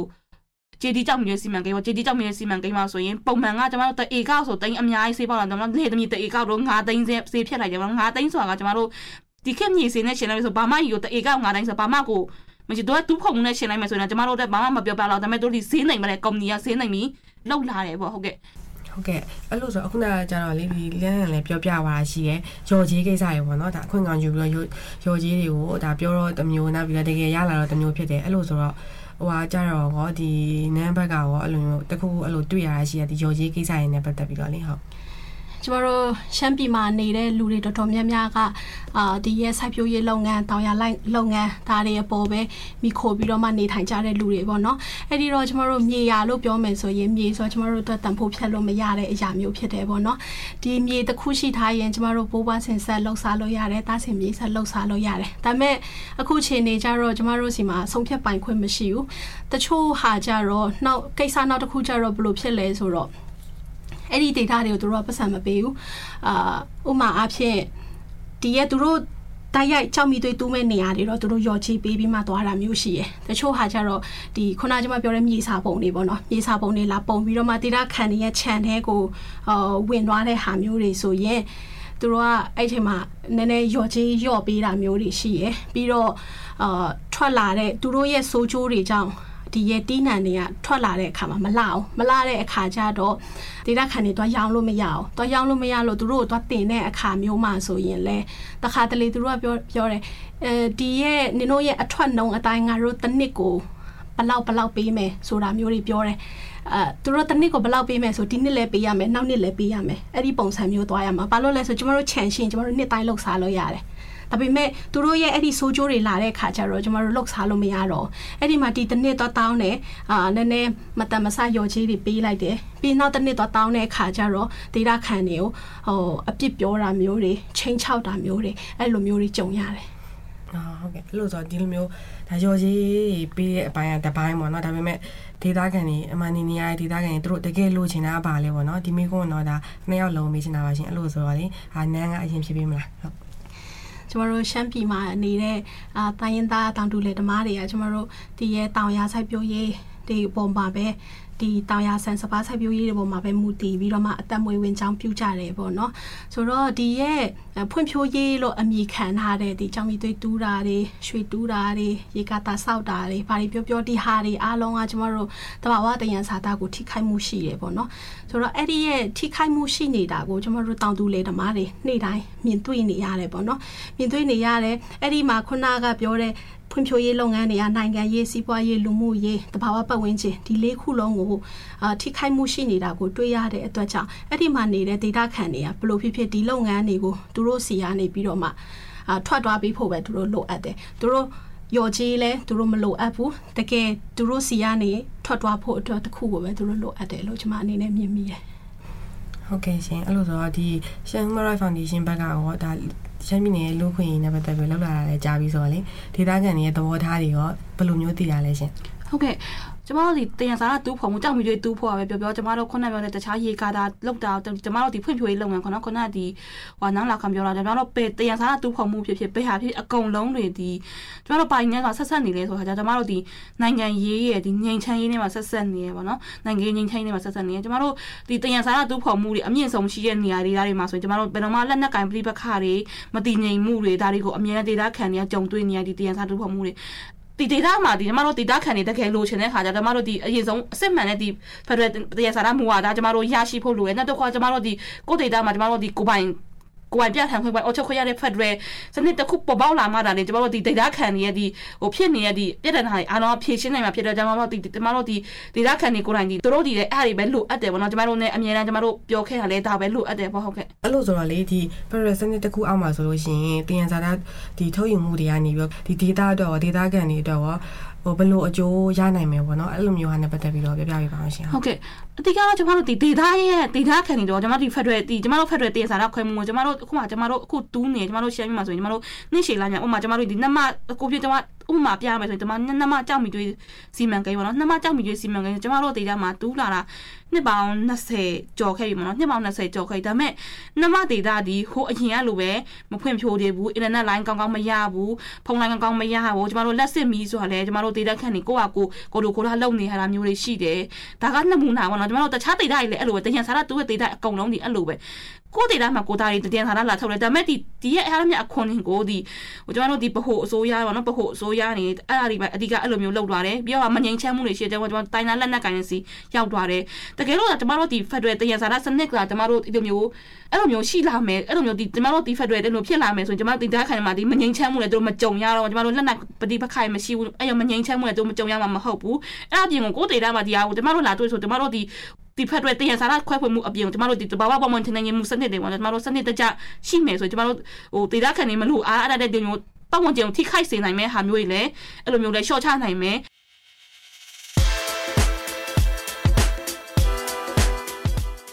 ကျေတီကြောက်မြေစီမံကိန်းပေါ့ကျေတီကြောက်မြေစီမံကိန်းမှာဆိုရင်ပုံမှန်ကကျွန်တော်တို့တအေကောက်ဆိုတိန်းအများကြီးဆေးပေါက်လာကျွန်တော်တို့လေသမီးတအေကောက်တို့9သိန်းဆေးဖြတ်လိုက်တယ်ပေါ့9သိန်းဆိုတာကကျွန်တော်တို့ဒီခေတ်မြေစင်းနဲ့ရှင်လိုက်ဆိုဘာမှကြီးကိုတအေကောက်9သိန်းဆိုဘာမှကိုမရှိတော့တူးခုံနဲ့ရှင်လိုက်မယ်ဆိုရင်ကျွန်တော်တို့ဘာမှမပြောပြတော့ဒါပေမဲ့တို့ဒီဈေးနိုင်မလဲကုမ္ပဏီကဈေးနိုင်ပြီး လောက်လာတယ်ပေါ့ဟုတ်ကဲ့ဟုတ်ကဲ့အဲ့လိုဆိုအခုနကကျတော့လေဒီလမ်းလမ်းလည်းပြောပြပါရှိရဲရော်ကြီးကိစ္စရေပေါ့နော်ဒါအခွင့်ကောင်းယူပြီးတော့ရော်ကြီးတွေကိုဒါပြောတော့တမျိုးနောက်ပြီးတော့တကယ်ရလာတော့တမျိုးဖြစ်တယ်အဲ့လိုဆိုတော့ဟိုဟာကြတော့ဟောဒီနန်းဘက်ကရောအဲ့လိုမျိုးတခုအဲ့လိုတွေ့ရတာရှိရဒီရော်ကြီးကိစ္စရေနဲ့ပတ်သက်ပြီးတော့လေဟုတ် ကျမတို့ရှမ်းပြည်မှာနေတဲ့လူတွေတော်တော်များများကအာဒီရဲ့စိုက်ပျိုးရေးလုပ်ငန်းတောင်ရလိုက်လုပ်ငန်းဒါတွေအပေါ်ပဲမိခိုပြီးတော့မှနေထိုင်ကြတဲ့လူတွေပေါ့နော်အဲ့ဒီတော့ကျမတို့မြေယာလို့ပြောမယ်ဆိုရင်မြေဆိုကျမတို့အတွက်တန်ဖိုးဖြတ်လို့မရတဲ့အရာမျိုးဖြစ်တယ်ပေါ့နော်ဒီမြေတစ်ခုရှိထားရင်ကျမတို့ပိုးပွားဆင်ဆက်လှုပ်ရှားလို့ရတယ်တားဆင်မြေဆက်လှုပ်ရှားလို့ရတယ်ဒါပေမဲ့အခုချိန်နေကြတော့ကျမတို့စီမှာဆုံးဖြတ်ပိုင်ခွင့်မရှိဘူးတချို့ဟာကြတော့နောက်ကိစ္စနောက်တစ်ခုကြတော့ဘလို့ဖြစ်လဲဆိုတော့ အဲ့ဒီ data တွေကိုသူတို့ကပတ်စံမပေးဘူးအာဥမာအဖြစ်ဒီရဲ့သူတို့တိုက်ရိုက်ကြောက်မိသွေးတူးမဲ့နေရာတွေတော့သူတို့ရော်ချီပေးပြီးမှသွားတာမျိုးရှိရယ်တချို့ဟာကျတော့ဒီခုနကကျွန်မပြောတဲ့မြေစာပုံတွေပေါ့နော်မြေစာပုံတွေလာပုံပြီးတော့မှဒေတာခံတွေရဲ့ခြံထဲကိုအာဝင်သွားတဲ့ဟာမျိုးတွေဆိုရင်သူတို့ကအဲ့ချိန်မှာနည်းနည်းရော်ချီရော့ပေးတာမျိုးတွေရှိရယ်ပြီးတော့အာထွက်လာတဲ့သူတို့ရဲ့ဆိုးကျိုးတွေကြောင့် ဒီရဲ့တီးနှံတွေကထွက်လာတဲ့အခါမှာမလာအောင်မလာတဲ့အခါကျတော့ဒေတာခံတွေတော့ရောင်းလို့မရအောင်တော့ရောင်းလို့မရလို့သူတို့တော့တင်တဲ့အခါမျိုးမှဆိုရင်လဲတခါတလေသူတို့ကပြောပြောတယ်အဲဒီရဲ့နင်တို့ရဲ့အထွက်နှုံအတိုင်းငါတို့တစ်နှစ်ကိုဘလောက်ဘလောက်ပေးမယ်ဆိုတာမျိုးတွေပြောတယ်အဲသူတို့တစ်နှစ်ကိုဘယ်လောက်ပေးမယ်ဆိုဒီနှစ်လည်းပေးရမယ်နောက်နှစ်လည်းပေးရမယ်အဲ့ဒီပုံစံမျိုးသွားရမှာဘာလို့လဲဆိုကျမတို့ခြံရှင်ကျမတို့နှစ်တိုင်းလောက်စားလို့ရတယ် ဒါပေမဲ့သူတို့ရဲ့အဲ့ဒီဆိုးကျိုးတွေလာတဲ့ခါကျတော့ကျမတို့လှုပ်ရှားလို့မရတော့အဲ့ဒီမှာဒီတစ်နှစ်တော့တောင်းတယ်အာနည်းနည်းမတန်မဆရော်ကြီးတွေပေးလိုက်တယ်ပြီးနောက်တစ်နှစ်တော့တောင်းတဲ့ခါကျတော့ဒေတာခံတွေကိုဟိုအပြစ်ပြောတာမျိုးတွေချင်းချောက်တာမျိုးတွေအဲ့လိုမျိုးတွေကြုံရတယ်အာဟုတ်ကဲ့အဲ့လိုဆိုဒီလိုမျိုးဒါရော်ကြီးပေးတဲ့အပိုင်းကတပိုင်းပေါ့နော်ဒါပေမဲ့ဒေတာခံတွေအမှန်နေနေရတဲ့ဒေတာခံတွေသူတို့တကယ်လိုချင်တာပါလဲပေါ့နော်ဒီမိကုန်းတော့ဒါနှစ်ယောက်လုံးမေးချင်တာပါရှင်အဲ့လိုဆိုတော့လေအာနန်းကအရင်ဖြစ်ပြီးမလားဟုတ် ကျမတို့ရှမ်းပြည်မှာနေတဲ့အာတိုင်းရင်းသားတောင်တူလေဓမားတွေကကျမတို့ဒီရဲ့တောင်ရဆိုင်ပြိုးရေး ဒီပုံပါပဲဒီတောင်ရဆန်စပါးစိုက်ပျိုးရေးတွေပေါ်မှာပဲမူတည်ပြီးတော့မှအသက်မွေးဝင်ကြောင်းပြုကြတယ်ပေါ့နော်ဆိုတော့ဒီရဲ့ဖွံ့ဖြိုးရေးလို့အမည်ခံထားတဲ့ဒီကြောင်မီသွေးတူးတာတွေရွှေတူးတာတွေရေကာတာဆောက်တာတွေဘာတွေပြောပြောဒီဟာတွေအားလုံးကကျမတို့တဘာဝတယံစာသားကိုထိခိုက်မှုရှိတယ်ပေါ့နော်ဆိုတော့အဲ့ဒီရဲ့ထိခိုက်မှုရှိနေတာကိုကျမတို့တောင်သူလေဓမားတွေနေ့တိုင်းမြင်တွေ့နေရတယ်ပေါ့နော်မြင်တွေ့နေရတယ်အဲ့ဒီမှာခုနကပြောတဲ့ ဖွံ့ဖြိုးရေးလုပ်ငန်းတွေကနိုင်ငံရေးစီးပွားရေးလူမှုရေးတဘာဝပတ်ဝန်းကျင်ဒီလေးခုလုံးကိုအာထိခိုက်မှုရှိနေတာကိုတွေ့ရတဲ့အတွက်ကြောင့်အဲ့ဒီမှာနေတဲ့ဒေတာခံတွေကဘလို့ဖြစ်ဖြစ်ဒီလုပ်ငန်းတွေကိုသူတို့စီကနေပြီးတော့မှအာထွက်သွားပြီးဖို့ပဲသူတို့လိုအပ်တယ်သူတို့ရော်ကြီးလဲသူတို့မလိုအပ်ဘူးတကယ်သူတို့စီကနေထွက်သွားဖို့အတွက်တစ်ခုကိုပဲသူတို့လိုအပ်တယ်လို့ကျွန်မအနေနဲ့မြင်မိတယ်ဟုတ်ကဲ့ရှင်အဲ့လိုဆိုတော့ဒီ Shan Human Rights Foundation ဘက်ကရောဒါ ရှမ်းပြည်နယ်လူခွင့်ရေးနဲ့ပတ်သက်ပြီးလောက်လာတာလည်းကြားပြီးဆိုတော့လေဒေသခံတွေရဲ့သဘောထားတွေရောဘယ်လိုမျိုးသိရလဲရှင်ဟုတ်ကဲ့ ကျမတို့ဒီတယံစားတူးဖော်မှုကြောက်မီတွေတူးဖော်ရပဲပြောပြောကျမတို့ခုနပြောတဲ့တခြားရေကာတာလောက်တာကျမတို့ဒီဖွံ့ဖြိုးရေးလုပ်ငန်းခုနခုနဒီဟိုနောင်လာခံပြောတာကျမတို့ပေတယံစားတူးဖော်မှုဖြစ်ဖြစ်ပေဟာဖြစ်အကုန်လုံးတွေဒီကျမတို့ပိုင်နေကဆက်ဆက်နေလဲဆိုခါကျကျမတို့ဒီနိုင်ငံရေးရဲ့ဒီငြိမ်ချမ်းရေးနဲ့မှာဆက်ဆက်နေရပါတော့နိုင်ငံရေးငြိမ်ချမ်းရေးနဲ့မှာဆက်ဆက်နေရကျမတို့ဒီတယံစားတူးဖော်မှုတွေအမြင့်ဆုံးရှိတဲ့နေရာတွေတွေမှာဆိုရင်ကျမတို့ဘယ်တော့မှလက်နက်ကင်ပြိပခါတွေမတည်ငြိမ်မှုတွေဒါတွေကိုအမြဲတမ်းဒေတာခံနေရကြုံတွေ့နေရဒီတယံစားတူးဖော်မှုတွေ ဒီ data မှာဒီကျမတို့ data ခံနေတကယ်လိုချင်တဲ့ခါကျကျမတို့ဒီအရင်ဆုံးအစစ်မှန်တဲ့ဒီ Federal တရားစာရမူဝါဒကျမတို့ရရှိဖို့လိုရနောက်တစ်ခါကျမတို့ဒီကို data မှာကျမတို့ဒီကိုပိုင် ကိုယ်ပိုင်ပြထန်ခွင့်ပိုင်အော်ချုပ်ခွင့်ရတဲ့ Federal စနစ်တစ်ခုပေါ်ပေါက်လာမှဒါလေကျမတို့ဒီ data ခံနေရတဲ့ဟိုဖြစ်နေရတဲ့ပြဿနာတွေအားလုံးဖြေရှင်းနိုင်မှာဖြစ်တဲ့ကျမတို့ဒီကျမတို့ဒီ data ခံနေကိုယ်တိုင်ဒီတို့တို့ဒီလည်းအဲ့ဒါတွေပဲလိုအပ်တယ်ပေါ့နော်ကျမတို့ ਨੇ အမြဲတမ်းကျမတို့ပြောခဲ့တာလဲဒါပဲလိုအပ်တယ်ပေါ့ဟုတ်ကဲ့အဲ့လိုဆိုတော့လေဒီ Federal စနစ်တစ်ခုအောက်မှာဆိုလို့ရှိရင်တင်ရစာတာဒီထုတ်ယူမှုတွေကနေပြီးဒီ data တော့ data ခံနေတော့ ဟိုဘယ်လိုအကျိုးရနိုင်မယ်ပေါ့နော်အဲ့လိုမျိုးဟာနဲ့ပတ်သက်ပြီးတော့ပြပြပေးပါအောင်ရှင်ဟုတ်ကဲ့အတိကတော့ကျမတို့ဒီ data ရဲ့ data ခံနေတော့ကျမတို့ဒီ Federal ဒီကျမတို့ Federal တင်စာတော့ခွဲမှုကိုကျမတို့အခုမှကျမတို့အခုတူးနေကျမတို့ရှယ်ပြီးမှဆိုရင်ကျမတို့နှိရှည်လာညာဥပမာကျမတို့ဒီနမကိုပြကျမဥပမာပြရမယ်ဆိုရင်ကျမနမကြောက်မီတွေးစီမံကိန်းပေါ့နော်နမကြောက်မီတွေးစီမံကိန်းကျမတို့ data မှာတူးလာတာနှစ်ပေါင်း20ကျော်ခဲ့ပြီပေါ့နော်နှစ်ပေါင်း20ကျော်ခဲ့ဒါပေမဲ့နမ data ဒီဟိုအရင်ကလိုပဲမဖွင့်ဖြိုးသေးဘူး internet line ကောင်းကောင်းမရဘူးဖုန်း line ကောင်းကောင်းမရဘူးကျမတို့လက်စစ်မီဆိုတာလည်းကျမတို့ data ခန့်နေကိုယ့်ဟာကိုကိုတို့ကိုလာလုံနေရတာမျိုးတွေရှိတယ်ဒါကနမူနာပေါ့နော်ကျမတို့တခြား data တွေလည်းအဲ့လိုပဲတញ្ញစာရတူရဲ့ data အကုန်လုံးဒီအဲ့လိုပဲကိုဒေတာမှာကိုသားတွေတည်ထားတာလာထုတ်တယ်ဒါပေမဲ့ဒီဒီရဲ့အားမြအခွန်ကိုဒီဟိုကျွန်တော်တို့ဒီပဟုအစိုးရပေါ့နော်ပဟုအစိုးရနေအဲ့ဒါတွေပဲအဓိကအဲ့လိုမျိုးလောက်သွားတယ်ပြီးတော့မငြိမ်ချမ်းမှုတွေရှိတယ်ကျွန်တော်တိုင်းသားလက်နက်ကိုင်စီရောက်သွားတယ်တကယ်လို့ကျွန်တော်တို့ဒီ Federal တရားစာရစနစ်ကကျွန်တော်တို့ဒီလိုမျိုးအဲ့လိုမျိုးရှိလာမယ်အဲ့လိုမျိုးဒီကျွန်တော်တို့ဒီ Federal တဲ့လိုဖြစ်လာမယ်ဆိုရင်ကျွန်တော်တို့ဒီသားခိုင်မှာဒီမငြိမ်ချမ်းမှုတွေတို့မကြုံရတော့ကျွန်တော်တို့လက်နက်ပฏิပခိုင်မရှိဘူးအဲ့ရောမငြိမ်ချမ်းမှုတွေတို့မကြုံရမှာမဟုတ်ဘူးအဲ့အပြင်ကိုကိုဒေတာမှာဒီအားကိုကျွန်တော်တို့လာတွေ့ဆိုကျွန်တော်တို့ဒီဒီဖက်တွေတရားစားခွဲဖွင့်မှုအပြင်ကျမတို့ဒီဘာဝပေါ်မှထင်နေမှုစနစ်တွေပေါ့ကျမတို့စနစ်တကျရှိမယ်ဆိုကျမတို့ဟိုဒေတာခံနေမလို့အားအဲ့ဒါတဲ့မျိုး ပတ်ဝန်းကျင်ကိုထိခိုက်စေနိုင်မဲ့ဟာမျိုးတွေလည်းအဲ့လိုမျိုးလည်းရှော့ချနိုင်မယ်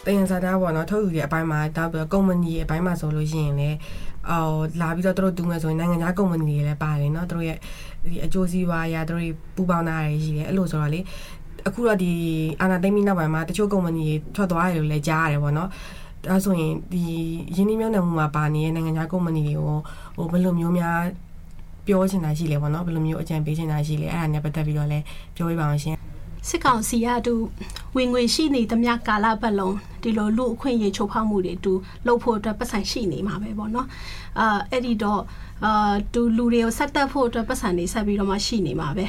တင်စားတာပေါ့နော်ထုတ်ယူတဲ့အပိုင်းမှာတောက်ပြီးကုမ္ပဏီရဲ့အပိုင်းမှာဆိုလို့ရှိရင်လည်းအော်လာပြီးတော့တို့တူမယ်ဆိုရင်နိုင်ငံခြားကုမ္ပဏီတွေလည်းပါတယ်เนาะတို့ရဲ့ဒီအကျိုးစီးပွားရာတို့ပူပေါင်းတာတွေရှိတယ်အဲ့လိုဆိုတော့လေအခုတော့ဒီအာနာသိမ့်ပြီးနောက်ပိုင်းမှာတချို့ကုမ္ပဏီတွေထွက်သွားတယ်လို့လည်းကြားရတယ်ပေါ့နော်ဒါဆိုရင်ဒီရင်းနှီးမြှုပ်နှံမှုမှာပါနေတဲ့နိုင်ငံခြားကုမ္ပဏီတွေကိုဟိုဘယ်လိုမျိုးများ ပြောချင်တာရှိလဲပေါ့နော်ဘယ်လိုမျိုးအကြံပေးချင်တာရှိလဲအဲ့ဒါနဲ့ပတ်သက်ပြီးတော့လည်းပြောပြပါအောင်ရှင်စစ်ကောင်စီကတူဝင်ငွေရှိနေသမျှကာလပတ်လုံးဒီလိုလူအခွင့်အရေးချိုးဖောက်မှုတွေတူလှုပ်ဖို့အတွက်ပတ်စံရှိနေမှာပဲပေါ့နော်အာအဲ့ဒီတော့အာတူလူတွေကိုဆက်တက်ဖို့အတွက်ပတ်စံတွေဆက်ပြီးတော့မှရှိနေမှာပဲ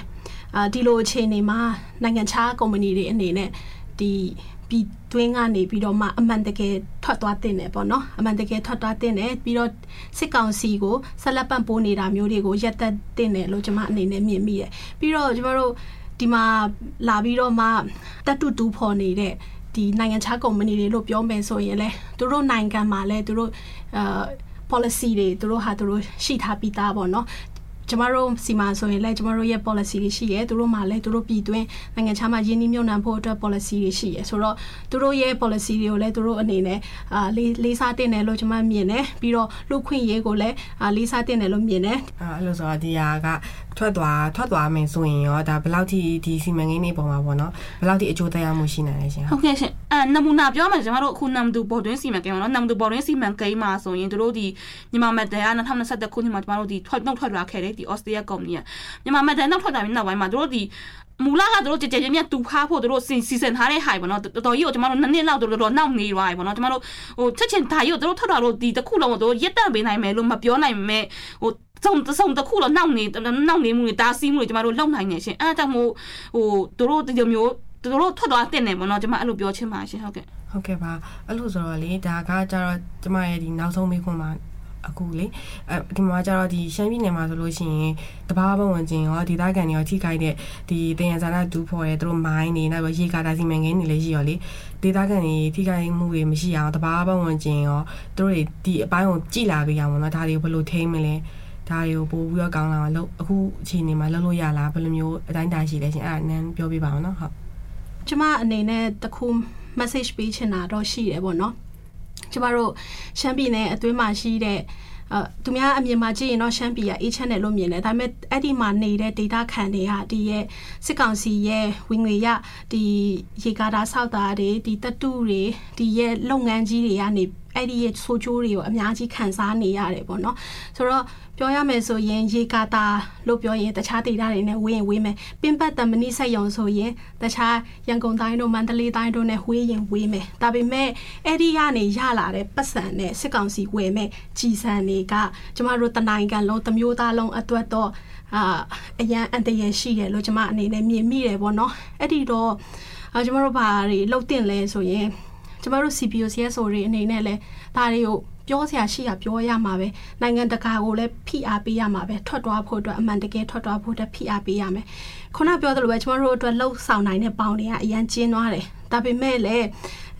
အာဒီလိုအခြေအနေမှာနိုင်ငံခြားကုမ္ပဏီတွေအနေနဲ့ဒီ ပြီးတွင်းကနေပြီးတော့မှအမှန်တကယ်ထွက်သွားတင်တယ်ပေါ့နော်အမှန်တကယ်ထွက်သွားတင်တယ်ပြီးတော့စစ်ကောင်စီကိုဆက်လက်ပံ့ပိုးနေတာမျိုးတွေကိုရက်သက်တင်တယ်လို့ကျွန်မအနေနဲ့မြင်မိတယ်ပြီးတော့ကျွန်တော်တို့ဒီမှာလာပြီးတော့မှတက်တူတူဖော်နေတဲ့ဒီနိုင်ငံခြားကုမ္ပဏီတွေလို့ပြောမယ်ဆိုရင်လေသူတို့နိုင်ငံမှာလဲသူတို့အာ policy တွေသူတို့ဟာသူတို့ရှိထားပြီးသားပေါ့နော် ကျမတို့စီမှာဆိုရင်လည်းကျမတို့ရဲ့ policy တွေရှိရဲသူတို့မှာလည်းသူတို့ပြည်တွင်းနိုင်ငံခြားမှာရင်းနှီးမြှုပ်နှံဖို့အတွက် policy တွေရှိရဲဆိုတော့သူတို့ရဲ့ policy တွေကိုလည်းသူတို့အနေနဲ့အာလေးလေးစားတင်တယ်လို့ကျမမြင်တယ်ပြီးတော့လူခွင့်ရေးကိုလည်းအာလေးစားတင်တယ်လို့မြင်တယ်အဲ့လိုဆိုတော့ဒီဟာကထွက်သွားထွက်သွားမယ်ဆိုရင်ရောဒါဘယ်လောက်ထိဒီစီမံကိန်းတွေပေါ်မှာပေါ့နော်ဘယ်လောက်ထိအကျိုးသက်ရောက်မှုရှိနိုင်လဲရှင်ဟုတ်ကဲ့ရှင်အဲနမူနာပြောမယ်ကျွန်တော်တို့အခုနမ်ဒူဘော်တွင်းစီမံကိန်းပါနော်နမ်ဒူဘော်တွင်းစီမံကိန်းမှာဆိုရင်တို့ဒီမြန်မာမက်ဒန်က2021ခုနှစ်မှာကျွန်တော်တို့ဒီထွက်နှုတ်ထွက်လာခဲ့တယ်ဒီဩစတြေးလျကုမ္ပဏီကမြန်မာမက်ဒန်နှုတ်ထွက်လာပြီးနောက်ပိုင်းမှာတို့ဒီမူလကတို့ကြကြမြတ်တူဖားဖို့တို့စီစီစဉ်ထားတဲ့ဟိုင်ပေါ့နော်တော်တော်ကြီးကိုကျမတို့နှစ်နှစ်လောက်တို့တော့နောက်နေရွာပေါ့နော်ကျမတို့ဟိုချက်ချင်းဒါကြီးကိုတို့ထွက်လာလို့ဒီတစ်ခုလုံးကိုတို့ရက်တက်ပေးနိုင်မယ်လို့မပြောနိုင်မဲ့ဟို စုံစုံတစ်ခုတော့နောက်နေနောက်နေမှုတွေတားဆီးမှုတွေကျမတို့လုံနိုင်နေရှင်အဲဒါကြောင့်မို့ဟိုတို့ဒီလိုမျိုးတို့ထွက်သွားတင်တယ်ပေါ့နော်ကျမအဲ့လိုပြောချင်ပါရှင်ဟုတ်ကဲ့ဟုတ်ကဲ့ပါအဲ့လိုဆိုတော့လေဒါကကြတော့ကျမရဲ့ဒီနောက်ဆုံးမေးခွန်းမှာအခုလေအဲဒီမှာကျတော့ဒီရှမ်းပြည်နယ်မှာဆိုလို့ရှိရင်တဘာဘဝင်ချင်းရောဒေသခံတွေရောထိခိုက်တဲ့ဒီတင်ရဇာနာဒူးဖော်ရဲသူတို့မိုင်းနေနောက်ပြီးရေကာတာစီမံကိန်းတွေလည်းရှိရောလေဒေသခံတွေထိခိုက်မှုတွေမရှိအောင်တဘာဘဝင်ချင်းရောသူတို့တွေဒီအပိုင်းကိုကြည်လာပေးရအောင်နော်ဒါတွေကိုဘယ်လိုထိမ့်မလဲ ဒါတွေကိုပို့ပြီးတော့ကောင်းလာအောင်လို့အခုအချိန်နေမှာလှုပ်လို့ရလားဘယ်လိုမျိုးအတိုင်းတာရှိလဲရှင်အဲ့ဒါနန်းပြောပြပါအောင်နော်ဟုတ်ကျမအနေနဲ့တခု message ပေးချင်တာတော့ရှိတယ်ပေါ့နော်ကျမတို့ရှမ်းပြည်နယ်အတွင်းမှာရှိတဲ့အဲသူများအမြင်မှာကြည့်ရင်တော့ရှမ်းပြည်ကအေးချမ်းတယ်လို့မြင်တယ်ဒါပေမဲ့အဲ့ဒီမှာနေတဲ့ data ခံတွေကဒီရဲ့စစ်ကောင်စီရဲ့ဝင်ငွေရဒီရေကာတာဆောက်တာတွေဒီတတုတွေဒီရဲ့လုပ်ငန်းကြီးတွေကနေ အဲ့ဒီရဲ့ဆိုးကျိုးတွေကိုအများကြီးခံစားနေရတယ်ပေါ့နော်ဆိုတော့ပြောရမယ်ဆိုရင်ရေကာတာလို့ပြောရင်တခြားဒေသတွေနဲ့ဝေးရင်ဝေးမယ်ပင်ပတ်တမဏိဆက်ယုံဆိုရင်တခြားရန်ကုန်တိုင်းတို့မန္တလေးတိုင်းတို့နဲ့ဝေးရင်ဝေးမယ်ဒါပေမဲ့အဲ့ဒီကနေရလာတဲ့ပတ်စံနဲ့စစ်ကောင်စီဝယ်မဲ့ကြီးစံတွေကကျမတို့တနိုင်ငံလုံးတမျိုးသားလုံးအတွက်တော့အာအရန်အန်တရရှိတယ်လို့ကျမအနေနဲ့မြင်မိတယ်ပေါ့နော်အဲ့ဒီတော့ကျမတို့ဘာတွေလှုပ်တင်လဲဆိုရင် ကျမတို့ CPO CSO တွေအနေနဲ့လဲဒါတွေကိုပြောစရာရှိတာပြောရမှာပဲနိုင်ငံတကာကိုလည်းဖိအားပေးရမှာပဲထွက်သွားဖို့အတွက်အမှန်တကယ်ထွက်သွားဖို့အတွက်ဖိအားပေးရမယ်ခုနပြောသလိုပဲကျမတို့အတွက်လှုပ်ဆောင်နိုင်တဲ့ပေါင်တွေကအရန်ကျင်းသွားတယ်ဒါပေမဲ့လည်း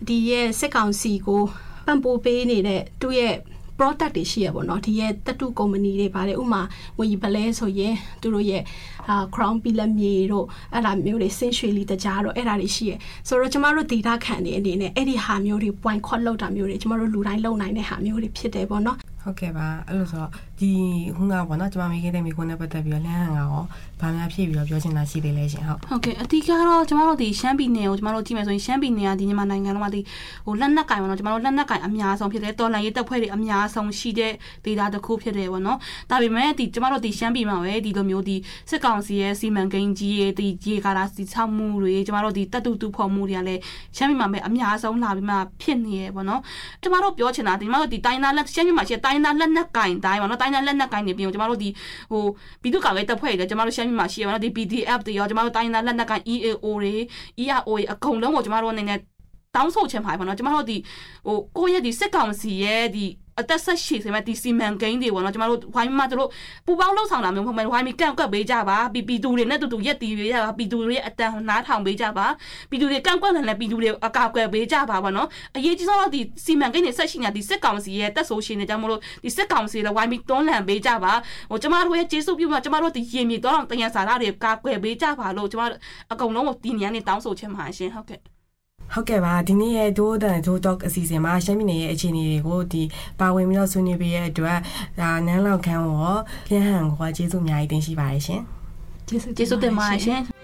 ဒီရဲ့စစ်ကောင်စီကိုပံ့ပိုးပေးနေတဲ့သူ့ရဲ့ product တွေရှိရပေါ့နော်ဒီရဲ့တတုကုမ္ပဏီတွေပါတယ်ဥမာငွေပလဲဆိုရင်သူတို့ရဲ့အာ crown ပီလက်မြေတို့အဲ့ဒါမျိုးတွေဆင်းရွှေလီတကြားတို့အဲ့ဒါတွေရှိရဆိုတော့ကျမတို့ data ခံနေအနေနဲ့အဲ့ဒီဟာမျိုးတွေ point ခွက်လောက်တာမျိုးတွေကျမတို့လူတိုင်းလုံနိုင်တဲ့ဟာမျိုးတွေဖြစ်တယ်ပေါ့နော်ဟုတ်ကဲ့ပါအဲ့လိုဆိုတော့ဒီခုနကပေါ့နော်ကျမမိခဲ့တဲ့မိခွန်းနဲ့ပတ်သက်ပြီးတော့လမ်းဟန်ကရော ဗာများဖြည့်ပြီးတော့ပြောချင်တာရှိသေးလဲရှင်ဟုတ်ဟုတ်ကဲ့အဓိကတော့ကျမတို့ဒီရှမ်းပြည်နယ်ကိုကျမတို့ကြည့်မယ်ဆိုရင်ရှမ်းပြည်နယ်ကဒီမြန်မာနိုင်ငံလုံးမှာဒီဟိုလက်နက်ကင်ပေါ့နော်ကျမတို့လက်နက်ကင်အများဆုံးဖြစ်တယ်တော်လန်ရေးတပ်ဖွဲ့တွေအများဆုံးရှိတဲ့ဒေသတစ်ခုဖြစ်တယ်ပေါ့နော်ဒါပေမဲ့ဒီကျမတို့ဒီရှမ်းပြည်မှာပဲဒီလိုမျိုးဒီစစ်ကောင်စီရဲ့စီမံကိန်းကြီးရဲ့ဒီရေကာတာစီချောက်မှုတွေကျမတို့ဒီတပ်တူတူဖော်မှုတွေကလည်းရှမ်းပြည်မှာပဲအများဆုံးလာပြီးမှဖြစ်နေရပေါ့နော်ကျမတို့ပြောချင်တာဒီကျမတို့ဒီတိုင်းသားလက်ရှမ်းပြည်မှာရှိတဲ့တိုင်းသားလက်နက်ကင်တိုင်းပေါ့နော်တိုင်းသားလက်နက်ကင်တွေပြီးတော့ကျမတို့ဒီဟိုပြည်သူ့ကာကွယ်တပ်ဖွဲ့တွေကျမတို့ရှမ်းပြည်မှာရှိရပါတော့ဒီ PDF တွေရောကျမတို့တိုင်းသားလက်နက်ကင် EAO တွေ ERO တွေအကုန်လုံးကိုကျမတို့အနေနဲ့တောင်းဆိုချင်ပါတယ်ပေါ့နော်ကျမတို့ဒီဟိုကိုယ့်ရဲ့ဒီစစ်ကောင်စီရဲ့ဒီ အသက်ဆက်ရှည်စေမဲ့ဒီစီမံကိန်းတွေပေါ့နော်ကျမတို့ဝိုင်းမှာတို့ပူပေါင်းလှုပ်ဆောင်တာမျိုးမဟုတ်ဘူးဝိုင်းမီကန့်ကွက်ပေးကြပါပီပီတူတွေနဲ့တူတူရက်တီပေးကြပါပီတူတွေရဲ့အတန်နားထောင်ပေးကြပါပီတူတွေကန့်ကွက်တယ်လည်းပီတူတွေအကာအကွယ်ပေးကြပါပေါ့နော်အရေးကြီးဆုံးတော့ဒီစီမံကိန်းတွေဆက်ရှိနေတာဒီစစ်ကောင်စီရဲ့တက်ဆိုရှင်တွေကြောင့်မလို့ဒီစစ်ကောင်စီလည်းဝိုင်းမီတွန်းလှန်ပေးကြပါဟိုကျမတို့ရဲ့ကျေးဇူးပြုမှာကျမတို့ဒီရင်မြေတော့တယံစာရတွေကာကွယ်ပေးကြပါလို့ကျမအကုန်လုံးကိုဒီညနေတောင်းဆိုချင်ပါရှင်ဟုတ်ကဲ့ ဟုတ်ကဲ့ပါဒီနေ့ရဲ့ဒိုးတန်ဒိုးတော့အစီအစဉ်မှာရှမ်းပြည်နယ်ရဲ့အခြေအနေတွေကိုဒီပါဝင်ပြီးတော့ဆွေးနွေးပေးရတဲ့အတွက်ဒါနန်းလောက်ခန်းရောလျှဟန်ကိုကျေးဇူးအများကြီးတင်ရှိပါတယ်ရှင်ကျေးဇူးကျေးဇူးတင်ပါတယ်ရှင်